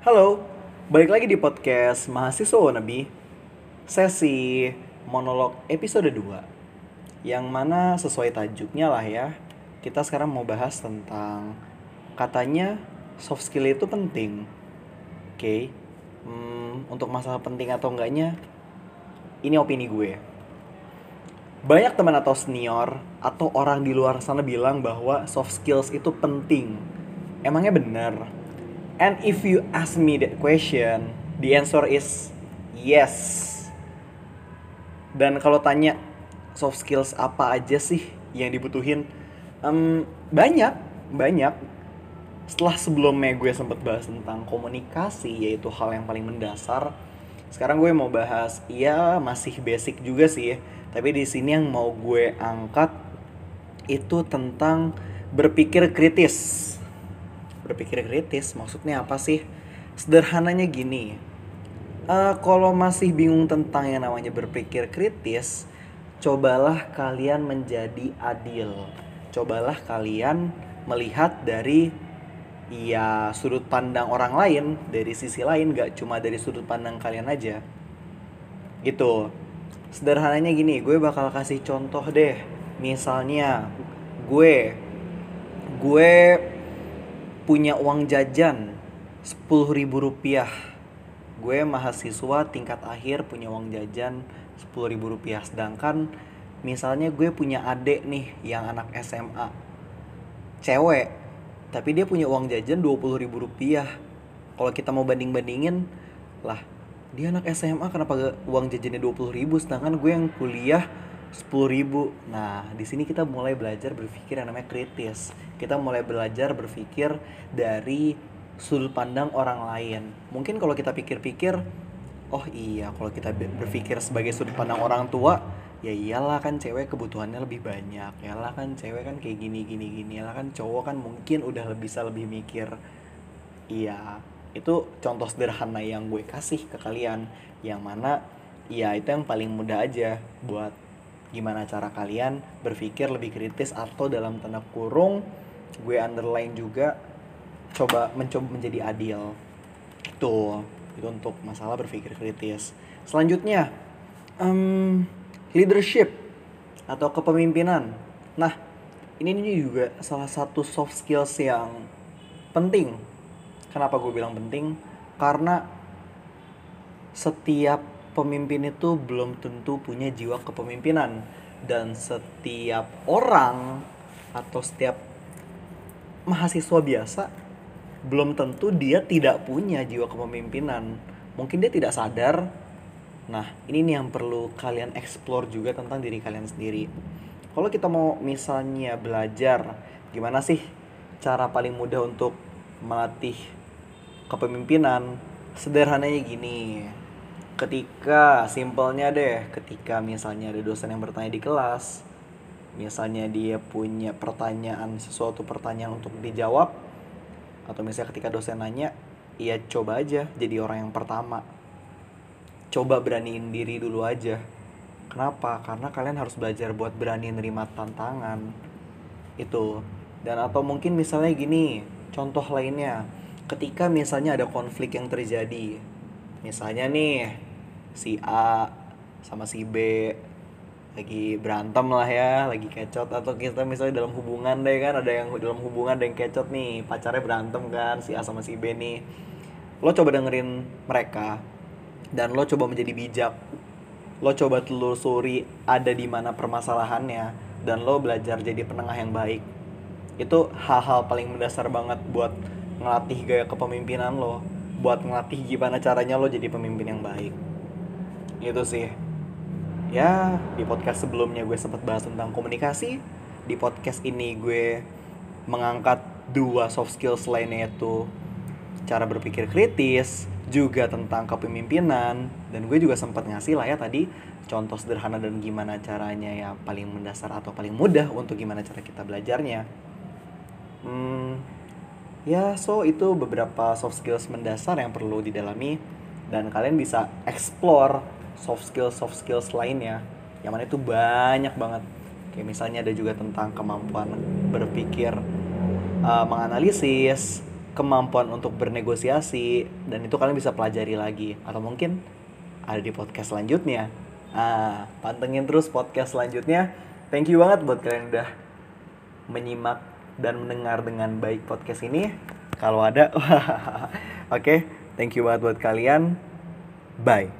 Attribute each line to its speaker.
Speaker 1: Halo, balik lagi di podcast Mahasiswa Wannabe Sesi monolog episode 2 Yang mana sesuai tajuknya lah ya Kita sekarang mau bahas tentang Katanya soft skill itu penting Oke hmm, Untuk masalah penting atau enggaknya Ini opini gue banyak teman atau senior atau orang di luar sana bilang bahwa soft skills itu penting. Emangnya benar? And if you ask me that question, the answer is yes. Dan kalau tanya soft skills apa aja sih yang dibutuhin? Um, banyak, banyak. Setelah sebelumnya gue sempat bahas tentang komunikasi, yaitu hal yang paling mendasar. Sekarang gue mau bahas, ya masih basic juga sih tapi di sini yang mau gue angkat itu tentang berpikir kritis. Berpikir kritis maksudnya apa sih? Sederhananya gini. Uh, kalau masih bingung tentang yang namanya berpikir kritis, cobalah kalian menjadi adil. Cobalah kalian melihat dari ya sudut pandang orang lain, dari sisi lain, gak cuma dari sudut pandang kalian aja. Gitu sederhananya gini gue bakal kasih contoh deh misalnya gue gue punya uang jajan sepuluh ribu rupiah. Gue mahasiswa tingkat akhir punya uang jajan sepuluh ribu rupiah. Sedangkan misalnya gue punya adik nih yang anak SMA cewek tapi dia punya uang jajan dua puluh ribu rupiah. Kalau kita mau banding bandingin lah dia anak SMA kenapa uang jajannya dua puluh ribu? Sedangkan gue yang kuliah sepuluh ribu. Nah di sini kita mulai belajar berpikir yang namanya kritis. Kita mulai belajar berpikir dari sudut pandang orang lain. Mungkin kalau kita pikir-pikir oh iya kalau kita berpikir sebagai sudut pandang orang tua ya iyalah kan cewek kebutuhannya lebih banyak. Ya lah kan cewek kan kayak gini gini gini. Lah kan cowok kan mungkin udah bisa lebih mikir. Iya itu contoh sederhana yang gue kasih ke kalian. Yang mana ya itu yang paling mudah aja buat gimana cara kalian berpikir lebih kritis atau dalam tanda kurung gue underline juga coba mencoba menjadi adil. Itu itu untuk masalah berpikir kritis. Selanjutnya um, leadership atau kepemimpinan. Nah ini juga salah satu soft skills yang penting. Kenapa gue bilang penting? Karena setiap pemimpin itu belum tentu punya jiwa kepemimpinan dan setiap orang atau setiap mahasiswa biasa belum tentu dia tidak punya jiwa kepemimpinan. Mungkin dia tidak sadar. Nah, ini nih yang perlu kalian explore juga tentang diri kalian sendiri. Kalau kita mau misalnya belajar gimana sih cara paling mudah untuk melatih kepemimpinan sederhananya gini ketika simpelnya deh ketika misalnya ada dosen yang bertanya di kelas misalnya dia punya pertanyaan sesuatu pertanyaan untuk dijawab atau misalnya ketika dosen nanya ya coba aja jadi orang yang pertama. Coba beraniin diri dulu aja. Kenapa? Karena kalian harus belajar buat berani nerima tantangan. Itu. Dan atau mungkin misalnya gini contoh lainnya. Ketika misalnya ada konflik yang terjadi misalnya nih si A sama si B. Lagi berantem lah ya lagi kecot. Atau kita misalnya dalam hubungan deh kan ada yang dalam hubungan ada yang kecot nih pacarnya berantem kan si A sama si B nih. Lo coba dengerin mereka dan lo coba menjadi bijak. Lo coba telusuri ada di mana permasalahannya dan lo belajar jadi penengah yang baik. Itu hal-hal paling mendasar banget buat ngelatih gaya kepemimpinan lo buat ngelatih gimana caranya lo jadi pemimpin yang baik gitu sih. Ya di podcast sebelumnya gue sempat bahas tentang komunikasi. Di podcast ini gue mengangkat dua soft skills lainnya yaitu cara berpikir kritis juga tentang kepemimpinan. Dan gue juga sempat ngasih lah ya tadi contoh sederhana dan gimana caranya ya paling mendasar atau paling mudah untuk gimana cara kita belajarnya. Hmm, ya so itu beberapa soft skills mendasar yang perlu didalami. Dan kalian bisa explore soft skills soft skills lainnya yang mana itu banyak banget kayak misalnya ada juga tentang kemampuan berpikir uh, menganalisis kemampuan untuk bernegosiasi dan itu kalian bisa pelajari lagi atau mungkin ada di podcast selanjutnya. Ah, pantengin terus podcast selanjutnya. Thank you banget buat kalian udah menyimak dan mendengar dengan baik podcast ini. Kalau ada, oke, okay, thank you banget buat kalian. Bye.